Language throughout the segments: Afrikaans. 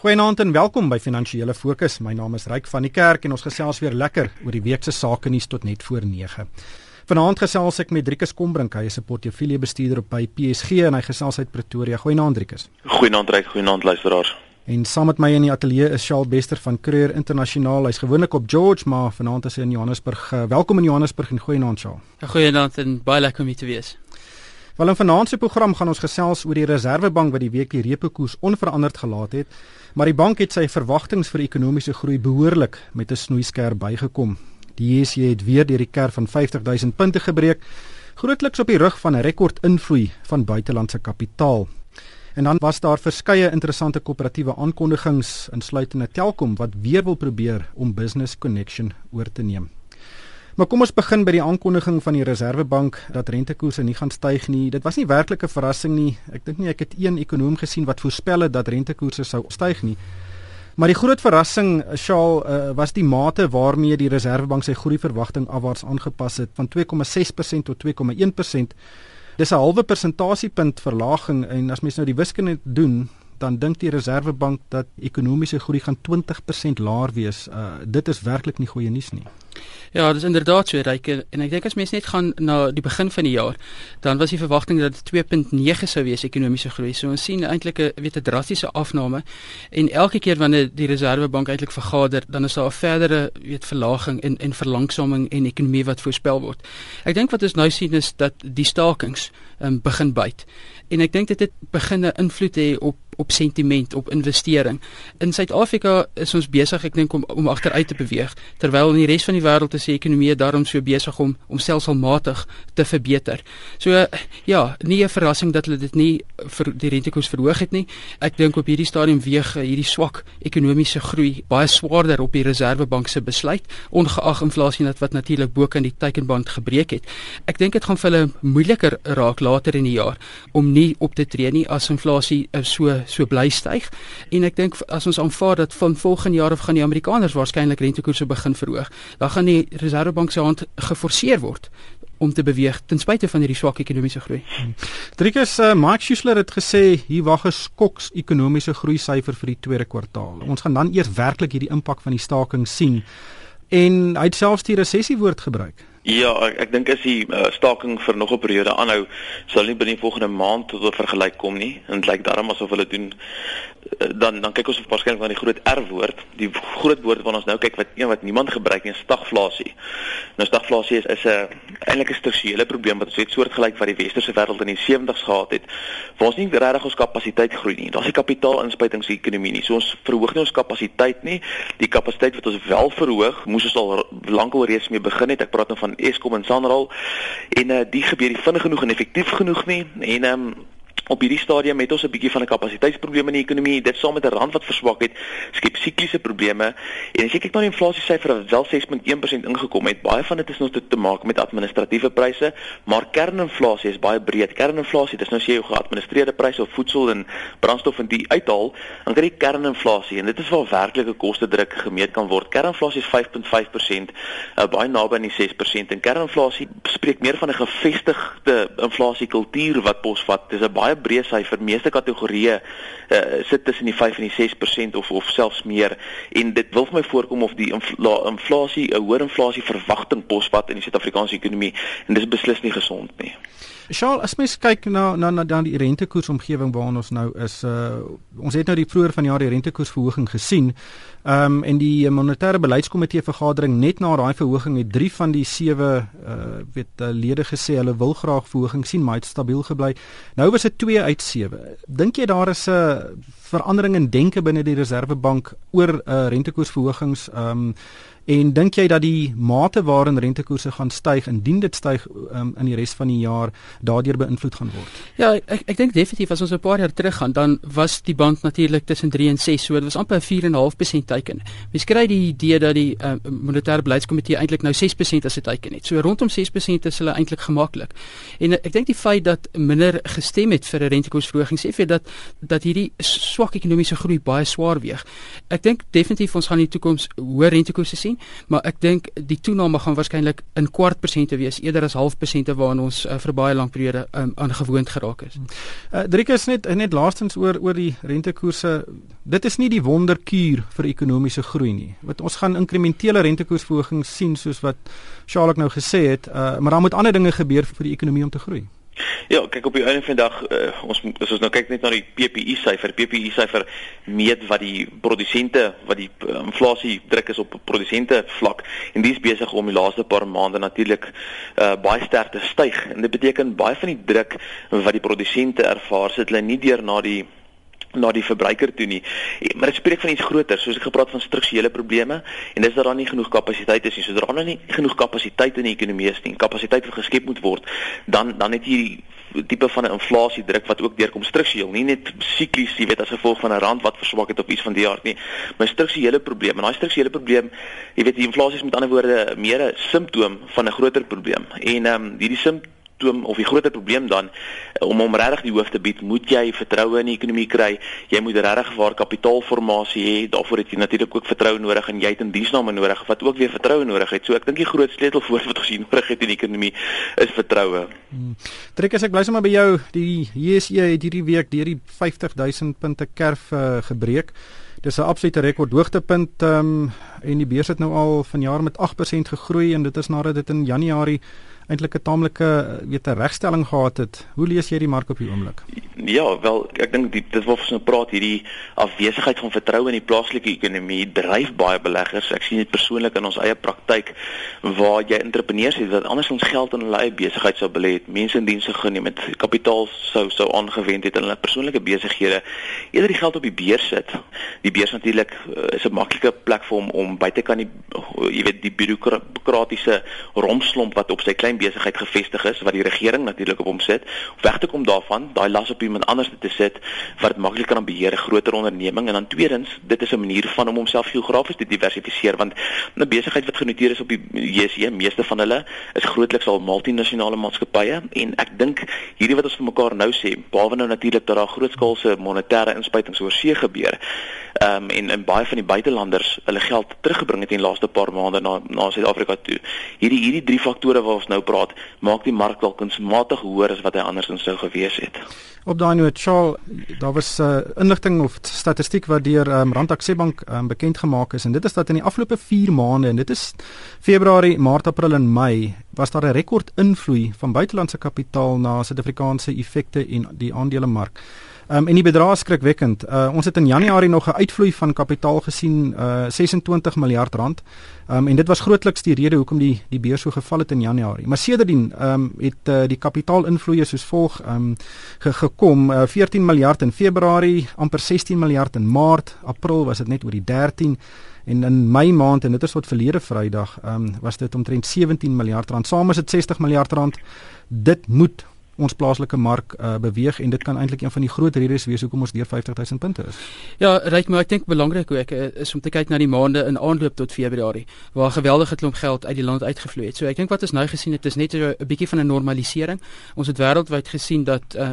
Goeienaand en welkom by Finansiële Fokus. My naam is Ryk van die Kerk en ons gesels weer lekker oor die week se sake nuus tot net voor 9. Vanaand gesels ek met Driekus Kombrink, hy is 'n portefeuljebestuurder by PSG en hy gesels uit Pretoria. Goeienaand Driekus. Goeienaand Ryk, goeienaand luisteraars. En saam met my in die ateljee is Shaal Bester van Creer Internasionaal. Hy's gewoonlik op George, maar vanaand is hy in Johannesburg. Welkom in Johannesburg en goeienaand Shaal. Goeienaand en baie lekker om hier te wees. Wel in vanaand se program gaan ons gesels oor die Reserwebank wat die week die repo koers onveranderd gelaat het, maar die bank het sy verwagtinge vir ekonomiese groei behoorlik met 'n snoeiskerp bygekom. Die JSE het weer deur die kerf van 50000 punte gebreek, grootliks op die rug van 'n rekordinvloei van buitelandse kapitaal. En dan was daar verskeie interessante koöperatiewe aankondigings insluitende Telkom wat weer wil probeer om Business Connection oor te neem. Maar kom ons begin by die aankondiging van die Reserwebank dat rentekoerse nie gaan styg nie. Dit was nie werklik 'n verrassing nie. Ek dink nie ek het een ekonom gesien wat voorspel het dat rentekoerse sou styg nie. Maar die groot verrassing, Shaal, uh, was die mate waarmee die Reserwebank sy groeiverwagting afwaarts aangepas het van 2,6% tot 2,1%. Dis 'n halwe persentasiepunt verlaging en as mens nou die wiskunde doen, dan dink die Reserwebank dat ekonomiese groei gaan 20% laer wees. Uh, dit is werklik nie goeie nuus nie. Ja, dis inderdaad so ryk en ek dink as mense net gaan na die begin van die jaar, dan was die verwagting dat dit 2.9 sou wees ekonomiese groei. So ons sien eintlik 'n weet 'n drastiese afname en elke keer wanneer die Reserwebank eintlik vergader, dan is daar 'n verdere weet verlaging en en verlangsaming en ekonomie wat voorspel word. Ek dink wat ons nou sien is dat die stakings um, begin byt. En ek dink dit het begin 'n invloed hê op op sentiment, op investering. In Suid-Afrika is ons besig ek dink om om agteruit te beweeg terwyl in die res van die wêreld is die ekonomie daarom so besig om om selfsalmatig te verbeter. So ja, nie 'n verrassing dat hulle dit nie vir die rentekoers verhoog het nie. Ek dink op hierdie stadium weeg hierdie swak ekonomiese groei baie swaarder op die Reserwebank se besluit ongeag inflasie net wat natuurlik bo kan die teikenband gebreek het. Ek dink dit gaan vir hulle moeiliker raak later in die jaar om nie op te tree nie as inflasie uh, so so bly styg en ek dink as ons aanvaar dat van volgende jaar af gaan die Amerikaners waarskynlik rentekoerse begin verhoog, dan gaan die Reservebank se hand geforseer word om te beweeg ten spyte van hierdie swak ekonomiese groei. Driekus uh, Mark Schuessler het gesê hier wag 'n skoks ekonomiese groei syfer vir die tweede kwartaal. Ons gaan dan eers werklik hierdie impak van die staking sien en hy het selfs die resessie woord gebruik. Ja, ek, ek dink as die uh, staking vir nog 'n periode aanhou, sal nie binne die volgende maand tot 'n vergelyk kom nie. En dit lyk darm asof hulle doen dan dan kyk ons waarskynlik na die groot R woord, die groot woord wat ons nou kyk wat een wat niemand gebruik nie, stagflasie. Nou stagflasie is is 'n eintlik 'n strukturele probleem wat ons het soortgelyk wat die westerse wêreld in die 70's gehad het. Waar ons nie regtig ons kapasiteit groei nie. Daar's nie kapitaalinspuitings in die ekonomie nie. So ons verhoog nie ons kapasiteit nie. Die kapasiteit wat ons wel verhoog, moes ons al lankal reeds mee begin het. Ek praat nou van van Eskom en Sanral en uh, die gebeur nie vinnig genoeg en effektief genoeg nie en ehm um, op hierdie stadium het ons 'n bietjie van 'n kapasiteitsprobleem in die ekonomie. Dit saam met 'n rand wat verswak het, skep sikliese probleme. En as jy kyk na die inflasie syfer wat wel 6.1% ingekom het, baie van dit is nog te, te maak met administratiewe pryse, maar kerninflasie is baie breed. Kerninflasie, dis nou as jy jou geadministreerde pryse op voedsel en brandstof en die uithaal, dan kry jy kerninflasie en dit is waar werklike koste druk gemeet kan word. Kerninflasie is 5.5%, uh, baie naby aan die 6% en kerninflasie spreek meer van 'n gevestigde inflasiekultuur wat posvat. Dis 'n baie breë syfer. Meeste kategorieë uh, sit tussen die 5 en die 6% of of selfs meer en dit wil vir my voorkom of die infla inflasie 'n hoër inflasie verwagting posvat in die Suid-Afrikaanse ekonomie en dis beslis nie gesond nie. Charles, as mens kyk na na na dan die rentekoersomgewing waarin ons nou is, uh ons het nou die vroeër van die jaar die rentekoersverhoging gesien. Ehm um, en die monetêre beleidskomitee vergadering net na daai verhoging het 3 van die 7 uh weet uh, lede gesê hulle wil graag verhoging sien, maar dit stabiel gebly. Nou was dit 2 uit 7. Dink jy daar is 'n uh, verandering in denke binne die Reserwebank oor uh rentekoersverhogings ehm um, En dink jy dat die mate waarin rentekoerse gaan styg indien dit styg um, in die res van die jaar daardeur beïnvloed gaan word? Ja, ek ek dink definitief as ons 'n paar jaar terug gaan, dan was die band natuurlik tussen 3 en 6, so dit was amper 4.5% teiken. Mens kry die idee dat die uh, monetêre beleidskomitee eintlik nou 6% as 'n teiken het. So rondom 6% is hulle eintlik gemaklik. En uh, ek dink die feit dat minder gestem het vir 'n rentekoersverhoging sê vir dat dat hierdie swak ekonomiese groei baie swaar weeg. Ek dink definitief ons gaan in die toekoms hoër rentekoerse sien maar ek dink die toename gaan waarskynlik in kwart persente wees eerder as half persente waarna ons uh, vir baie lank periode um, aangewoond geraak is. Uh, Driekus net net laastens oor oor die rentekoerse. Dit is nie die wonderkuur vir ekonomiese groei nie. Want ons gaan inkrementele rentekoersverhogings sien soos wat Charlotte nou gesê het, uh, maar daar moet ander dinge gebeur vir die ekonomie om te groei. Ja, kyk op die einde van die dag uh, ons as ons nou kyk net na die PPI syfer, PPI syfer meet wat die produsente wat die uh, inflasie druk is op produsente vlak. En dis besig om die laaste paar maande natuurlik uh, baie sterk te styg. En dit beteken baie van die druk wat die produsente ervaar sit hulle nie deur na die na die verbruiker toe nie. Maar dit spreek van iets groter, soos ek gepraat van strukturele probleme en dis dat daar nie genoeg kapasiteit is nie. Sodra daar nie genoeg kapasiteit in die ekonomie is nie, kapasiteit wat geskep moet word, dan dan het jy tipe van 'n inflasie druk wat ook deurkom struktureel, nie net siklies, jy weet as gevolg van 'n rand wat verswak het op iets van die jaar nie, maar strukturele probleme. En daai strukturele probleem, jy weet die inflasie is met ander woorde meer 'n simptoom van 'n groter probleem. En ehm um, hierdie simptoom simptoom of die groter probleem dan eh, om om regtig die hoof te bied, moet jy vertroue in die ekonomie kry. Jy moet regtig waar kapitaalformasie hê. Daarvoor het jy natuurlik ook vertroue nodig en jy het in diensname nodig wat ook weer vertroue nodig het. So ek dink die groot sleutelwoord wat ons hier nodig het in die ekonomie is vertroue. Hmm. Trek as ek bly sommer by jou, die JSE het hierdie week deur die 50000 punte kerf uh, gebreek. Dis 'n absolute rekord hoogtepunt um, en die beurs het nou al vanjaar met 8% gegroei en dit is nadat dit in Januarie eintlik 'n taamlike weet 'n regstelling gehad het. Hoe lees jy die mark op die oomblik? Ja, wel, ek dink dit wat ons nou praat hierdie afwesigheid van vertroue in die plaaslike ekonomie dryf baie beleggers. Ek sien dit persoonlik in ons eie praktyk waar jy entrepreneurs het wat anders ons geld in hulle eie besigheid sou belê het, mense in dienste geneem het, kapitaal sou sou aangewend het in hulle persoonlike besighede, eerder die geld op die beurs sit. Die beurs natuurlik uh, is 'n maklike plek vir hom om buite kan die jy weet die bureaukratiese romslomp wat op sy klein besigheid gevestig is wat die regering natuurlik op hom sit, weg te kom daarvan, daai las op iemand anders te sit wat dit makliker kan beheer 'n groter onderneming en dan tweedens, dit is 'n manier van om homself geografies te diversifiseer want 'n besigheid wat genoteer is op die JSE, meeste van hulle is grootliks al multinasjonale maatskappye en ek dink hierdie wat ons vir mekaar nou sê, behalwe nou natuurlik dat daar grootskaalse monetêre inspuitings oor see gebeur. Ehm um, en in baie van die buitelanders hulle geld teruggebring het in die laaste paar maande na na Suid-Afrika toe. Hierdie hierdie drie faktore waar ons nou praat, maak die mark dalk kunsmatig hoër as wat hy andersins sou gewees het. Op daai noot, Charles, daar was 'n uh, inligting of statistiek wat deur um, Rand Aksebank um, bekend gemaak is en dit is dat in die afgelope 4 maande en dit is Februarie, Maart, April en Mei was daar 'n rekord invloei van buitelandse kapitaal na Suid-Afrikaanse effekte en die aandelemark. Um, en die bedrag skrikwekkend. Uh, ons het in Januarie nog 'n uitvloei van kapitaal gesien, uh, 26 miljard rand. Um, en dit was grootliks die rede hoekom die die beurs so geval het in Januarie. Maar sedertdien um, het uh, die kapitaalinvloeye soos volg um, ge gekom, uh, 14 miljard in Februarie, amper 16 miljard in Maart, April was dit net oor die 13 en in Mei maand en dit is tot verlede Vrydag, um, was dit omtrent 17 miljard rand. Saam is dit 60 miljard rand. Dit moet ons plaaslike mark uh, beweeg en dit kan eintlik een van die groot redes wees hoekom ons deur 50000 punte is. Ja, ryk maar ek dink belangrik ook uh, is om te kyk na die maande in aanloop tot Februarie waar geweldige klomp geld uit die land uitgevloei het. So ek dink wat ons nou gesien het is net 'n bietjie van 'n normalisering. Ons het wêreldwyd gesien dat uh,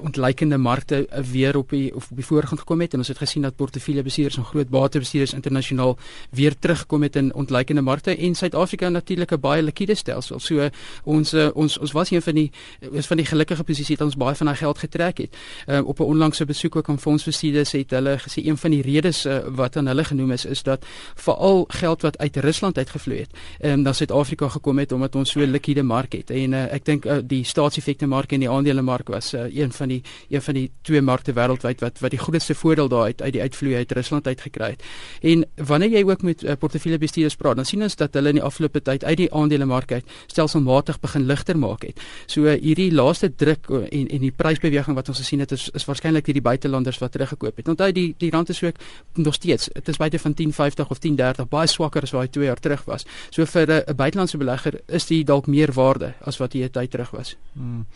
ontleikende markte uh, weer op die of op die voorgrond gekom het en ons het gesien dat portefeuljebestuurders en groot batebestuurders internasionaal weer teruggekom het in ontleikende markte en Suid-Afrika natuurlik 'n baie likwide stelsel. So uh, ons uh, ons ons was een van die is van die die gelukkige posisie dat ons baie van daai geld getrek het. Uh, op 'n onlangse besoek ook aan fondsbestuurders het hulle gesê een van die redes uh, wat aan hulle genoem is is dat veral geld wat uit Rusland uitgevloei het, ehm um, na Suid-Afrika gekom het omdat ons so 'n likwide mark het. En uh, ek dink uh, die staatseffekte mark en die aandelemark was uh, een van die een van die twee markte wêreldwyd wat wat die grootste voordeel daar uit uit die uitvloei uit Rusland uitgekry het. En wanneer jy ook met uh, portefeuljebestuurders praat, dan sien ons dat hulle in die afgelope tyd uit die aandelemark uit stelselmatig begin ligter maak het. So uh, hierdie laaste druk en en die prysbeweging wat ons gesien het is is waarskynlik hierdie buitelanders wat teruggekoop het. Onthou die die rand is ook nog steeds, dit is buite van 10.50 of 10.30 baie swakker as wat hy 2 jaar terug was. So vir 'n buitelandse belegger is dit dalk meer waarde as wat hy 'n tyd terug was. Hmm.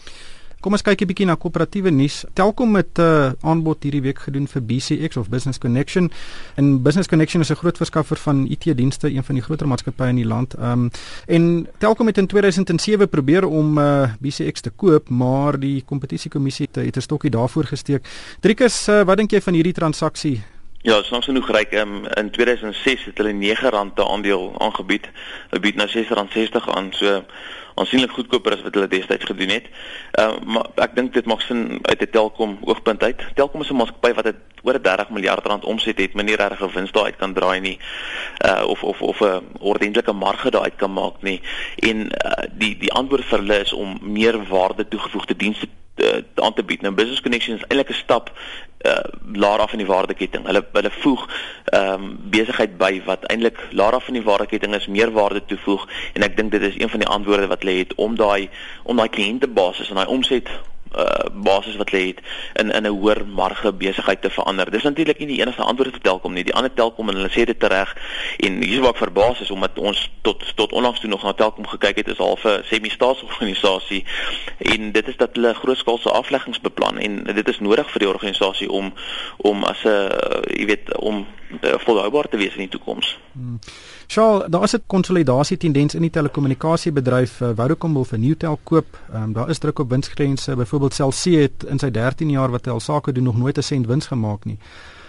Kom ons kyk 'n bietjie na koöperatiewe nuus. Telkom het 'n uh, aanbod hierdie week gedoen vir BCX of Business Connection. En Business Connection is 'n groot verskaffer van IT-dienste, een van die groter maatskappye in die land. Ehm um, en Telkom het in 2007 probeer om uh, BCX te koop, maar die kompetisiekommissie het, het 'n stokkie daarvoor gesteek. Driekus, uh, wat dink jy van hierdie transaksie? Ja, soms genoeg ryk um, in 2006 het hulle R9 te aandeel aangebied. Hulle bied nou R6.60 aan. So aansienlik goedkoper as wat hulle destyds gedoen het. Ehm uh, maar ek dink dit maak sin uit 'n Telkom oogpunt uit. Telkom is 'n maatskappy wat het oor 30 miljard rand omset het, meneer regtig wins daar uit kan draai nie. Uh of of of 'n ordentlike marge daar uit kan maak nie. En uh, die die antwoord vir hulle is om meer waarde toegevoegde dienste uh, aan te bied. Nou Business Connections is eintlik 'n stap uh, laer af in die waardeketting. Hulle hulle voeg ehm um, besigheid by wat eintlik laer af in die waardeketting is, meer waarde toevoeg en ek dink dit is een van die antwoorde wat hulle het om daai om daai kliëntebasis en daai omset uh basis wat lê het in in 'n hoër marge besigheid te verander. Dis natuurlik nie die enigste antwoord vir Telkom nie. Die ander Telkom en hulle sê dit reg en hier waar ek verbaas is omdat ons tot tot onlangs toe nog na Telkom gekyk het is half 'n semi-staatsorganisasie en dit is dat hulle grootskaalse afleggings beplan en dit is nodig vir die organisasie om om as 'n uh, jy weet om uh, volhoubaar te wees in die toekoms. Hmm. Charles, daar is 'n konsolidasie tendens in die telekommunikasiebedryf. Uh, Vodacom wil vir Newtel koop. Um, daar is druk op winsgrense. Byvoorbeeld Cell C het in sy 13 jaar wat hy al sake doen nog nooit 'n sent wins gemaak nie.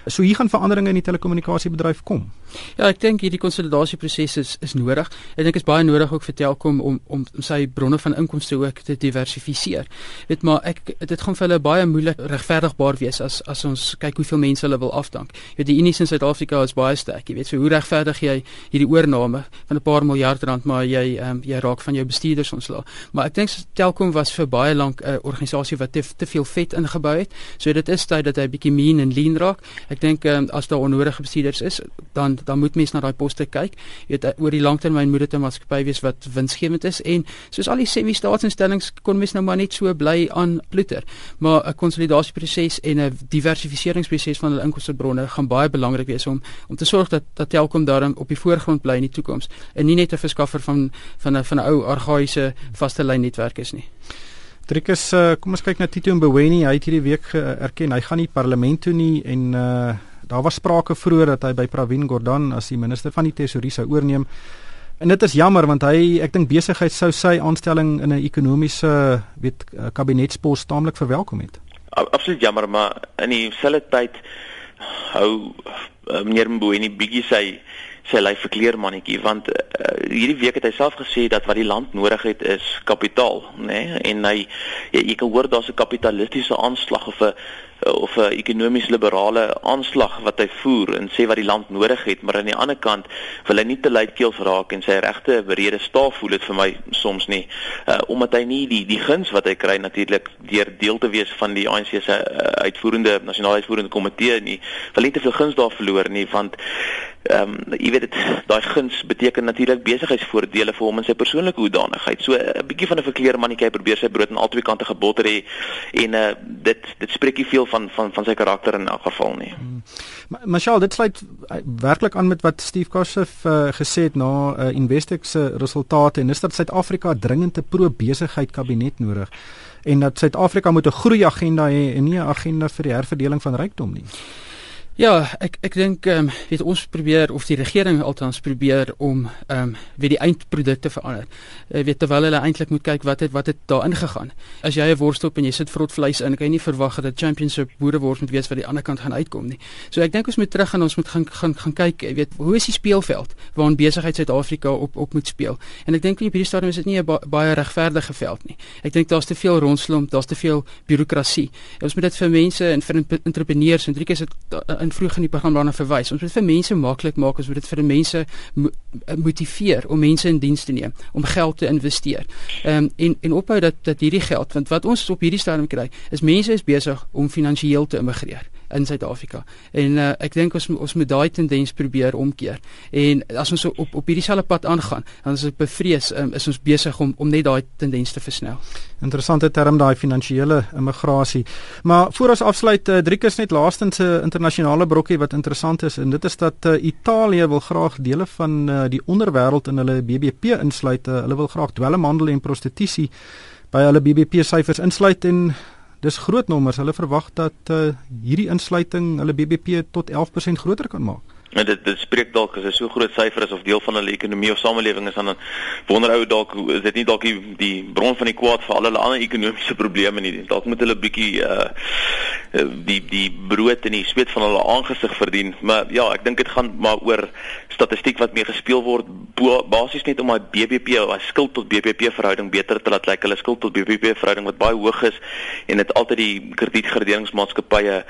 So hier gaan veranderinge in die telekommunikasiebedryf kom. Ja, ek dink hierdie konsolidasieproses is is nodig. Ek dink is baie nodig ook vir Telkom om om om sy bronne van inkomste ook te diversifiseer. Weet maar ek dit gaan vir hulle baie moeilik regverdigbaar wees as as ons kyk hoeveel mense hulle wil afdank. Jy weet die Unie in Suid-Afrika is baie sterk. Jy weet so hoe regverdig jy hierdie oorname van 'n paar miljard rand maar jy ehm um, jy raak van jou bestuurders ontslae. Maar ek dink Telkom was vir baie lank 'n uh, organisasie wat te, te veel vet ingebou het. So dit is tyd dat hy bietjie mean en lean raak. Ek dink um, as daar onnodige bestuurders is, dan dan moet mens na daai poste kyk. Jy weet oor die langtermyn moet dit 'n maatskappy wees wat winsgewend is en soos al die semi-staatsinstellings kon mens nou maar net so bly aan ploeter. Maar 'n konsolidasieproses en 'n diversifiseringsproses van hulle inkomstebronne gaan baie belangrik wees om om te sorg dat dat Telkom daarin op die voorgrond bly in die toekoms en nie net 'n verskaffer van van 'n van 'n ou argaïese vaste lyn netwerk is nie. Trikus, uh, kom ons kyk na Tito Mboweni. Hy het hierdie week erken hy gaan nie parlement toe nie en uh daar was sprake vroeër dat hy by Pravin Gordhan as die minister van die tesourier sou oorneem. En dit is jammer want hy ek dink besigheid sou sy aanstelling in 'n ekonomiese weet eh, kabinetspos taamlik verwelkom het. Absoluut jammer, maar in dieselfde tyd hou uh, meneer Mboweni bietjie sy sy lyf verkleer mannetjie want uh, hierdie week het hy self gesê dat wat die land nodig het is kapitaal, nê? Nee? En hy jy, jy kan hoor daar's 'n kapitalistiese aanslag of 'n of 'n ekonomies liberale aanslag wat hy voer en sê wat die land nodig het, maar aan die ander kant wil hy nie te luidkeels raak en sy regte berede staaf voel dit vir my soms nie. Uh omdat hy nie die die guns wat hy kry natuurlik deur deel te wees van die ANC se uh, uitvoerende nasionale uitvoerende komitee nie, wil nie te veel guns daar verloor nie want ehm um, jy weet dit daai guns beteken natuurlik besigheidsvoordele vir hom in sy persoonlike hoedanigheid. So 'n bietjie van 'n verkleer mannetjie probeer sy brood aan albei kante gebotter hê en uh dit dit spreek nie veel van van van sy karakter in elk geval nie. Hmm. Marshall, dit sluit eh, werklik aan met wat Steve Kossoff uh, gesê het na uh, Investex se resultate en dis dat Suid-Afrika dringend 'n pro-besigheid kabinet nodig en dat Suid-Afrika moet 'n groei agenda hê en nie 'n agenda vir die herverdeling van rykdom nie. Ja, ek ek dink ehm um, weet ons probeer of die regering altans probeer om ehm um, weet die eindprodukte verander. Jy uh, weet terwyl hulle eintlik moet kyk wat het wat het daarin gegaan. As jy 'n worstel op en jy sit vrot vleis in, kan jy nie verwag dat 'n championship boerewors moet wees wat die ander kant gaan uitkom nie. So ek dink ons moet terug en ons moet gaan gaan gaan kyk, jy weet, hoe is die speelveld waarin besigheid Suid-Afrika op op moet speel. En ek dink op hierdie stadium is dit nie 'n ba baie regverdige veld nie. Ek dink daar's te veel rondslomp, daar's te veel bureaukrasie. Ons moet dit vir mense en vir entrepreneurs en drie keer sit uh, in vroeg in die program daarna verwys. Ons moet vir mense maklik maak, ons moet dit vir mense mo eh, motiveer om mense in diens te neem, om geld te investeer. Ehm um, en en ophou dat dat hierdie geld, want wat ons op hierdie stadium kry, is mense is besig om finansiëel te immigreer in Suid-Afrika. En uh, ek dink ons ons moet daai tendens probeer omkeer. En as ons op op hierdie selfde pad aangaan, dan is ek bevrees um, is ons besig om om net daai tendens te versnel. Interessante term daai finansiële immigrasie. Maar voor ons afsluit uh, Driekus net laastens 'n internasionale brokkie wat interessant is en dit is dat uh, Italië wil graag dele van uh, die onderwêreld in hulle BBP insluit. Uh, hulle wil graag dwelmhandel en prostitusie by hulle BBP syfers insluit en dis groot nommers. Hulle verwag dat uh, hierdie insluiting hulle BBP tot 11% groter kan maak. En dit dit spreek dalk as 'n so groot syfer is of deel van hulle ekonomie of samelewing is dan wonder ou dalk is dit nie dalk die, die bron van die kwaad vir al hulle ander ekonomiese probleme nie. Dalk moet hulle bietjie uh die die brood en die sweet van hulle aangesig verdien. Maar ja, ek dink dit gaan maar oor statistiek wat mee gespeel word basies net om daai BBP, daai skuld tot BBP verhouding beter te laat lyk. Hulle skuld tot BBP verhouding wat baie hoog is en dit altyd die kredietgraderingsmaatskappye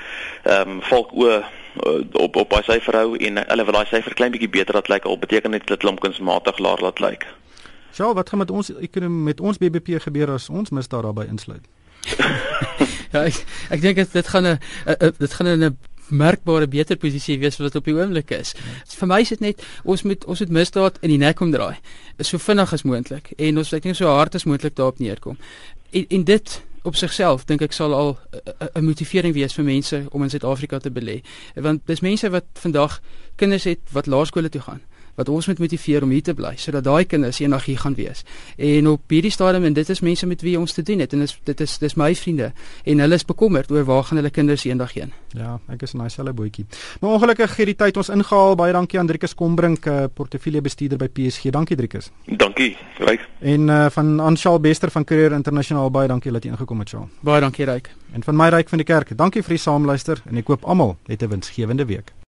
ehm um, valk o op op daai syfer hou en hulle wil daai syfer klein bietjie beter laat lyk al beteken dit dit klomp kunsmatig laer laat lyk. Sjoe, wat gaan met ons ekonomie met ons BBP gebeur as ons misdaad daarbey insluit? ja, ek ek dink dit gaan 'n dit gaan 'n merkbare beter posisie wees wat op die oomblik is. Ja. Vir my is dit net ons moet ons moet misdaad in die nek omdraai. So vinnig as moontlik en ons moet net so hard as moontlik daarop neerkom. En, en dit op sigself dink ek sal al 'n motivering wees vir mense om in Suid-Afrika te belê. Want dis mense wat vandag kinders het wat laerskole toe gaan wat ons moet motiveer om hier te bly sodat daai kinders eendag hier gaan wees. En op hierdie stadium en dit is mense met wie ons te doen het en dis dit is dis my vriende en hulle is bekommerd oor waar gaan hulle kinders eendag heen. Ja, ek is in daai selfe bootjie. Maar ongelukkig het die tyd ons ingehaal. Baie dankie aan Driekus Kombrink, uh, portefeuljebestuurder by PSG. Dankie Driekus. Dankie. Ryk. En uh, van Anshal Bester van Courier Internasionaal baie dankie dat jy ingekom het, Shaal. Baie dankie Ryk. En van my Ryk van die kerk. Dankie vir die saamluister en ek koop almal 'n winsgewende week.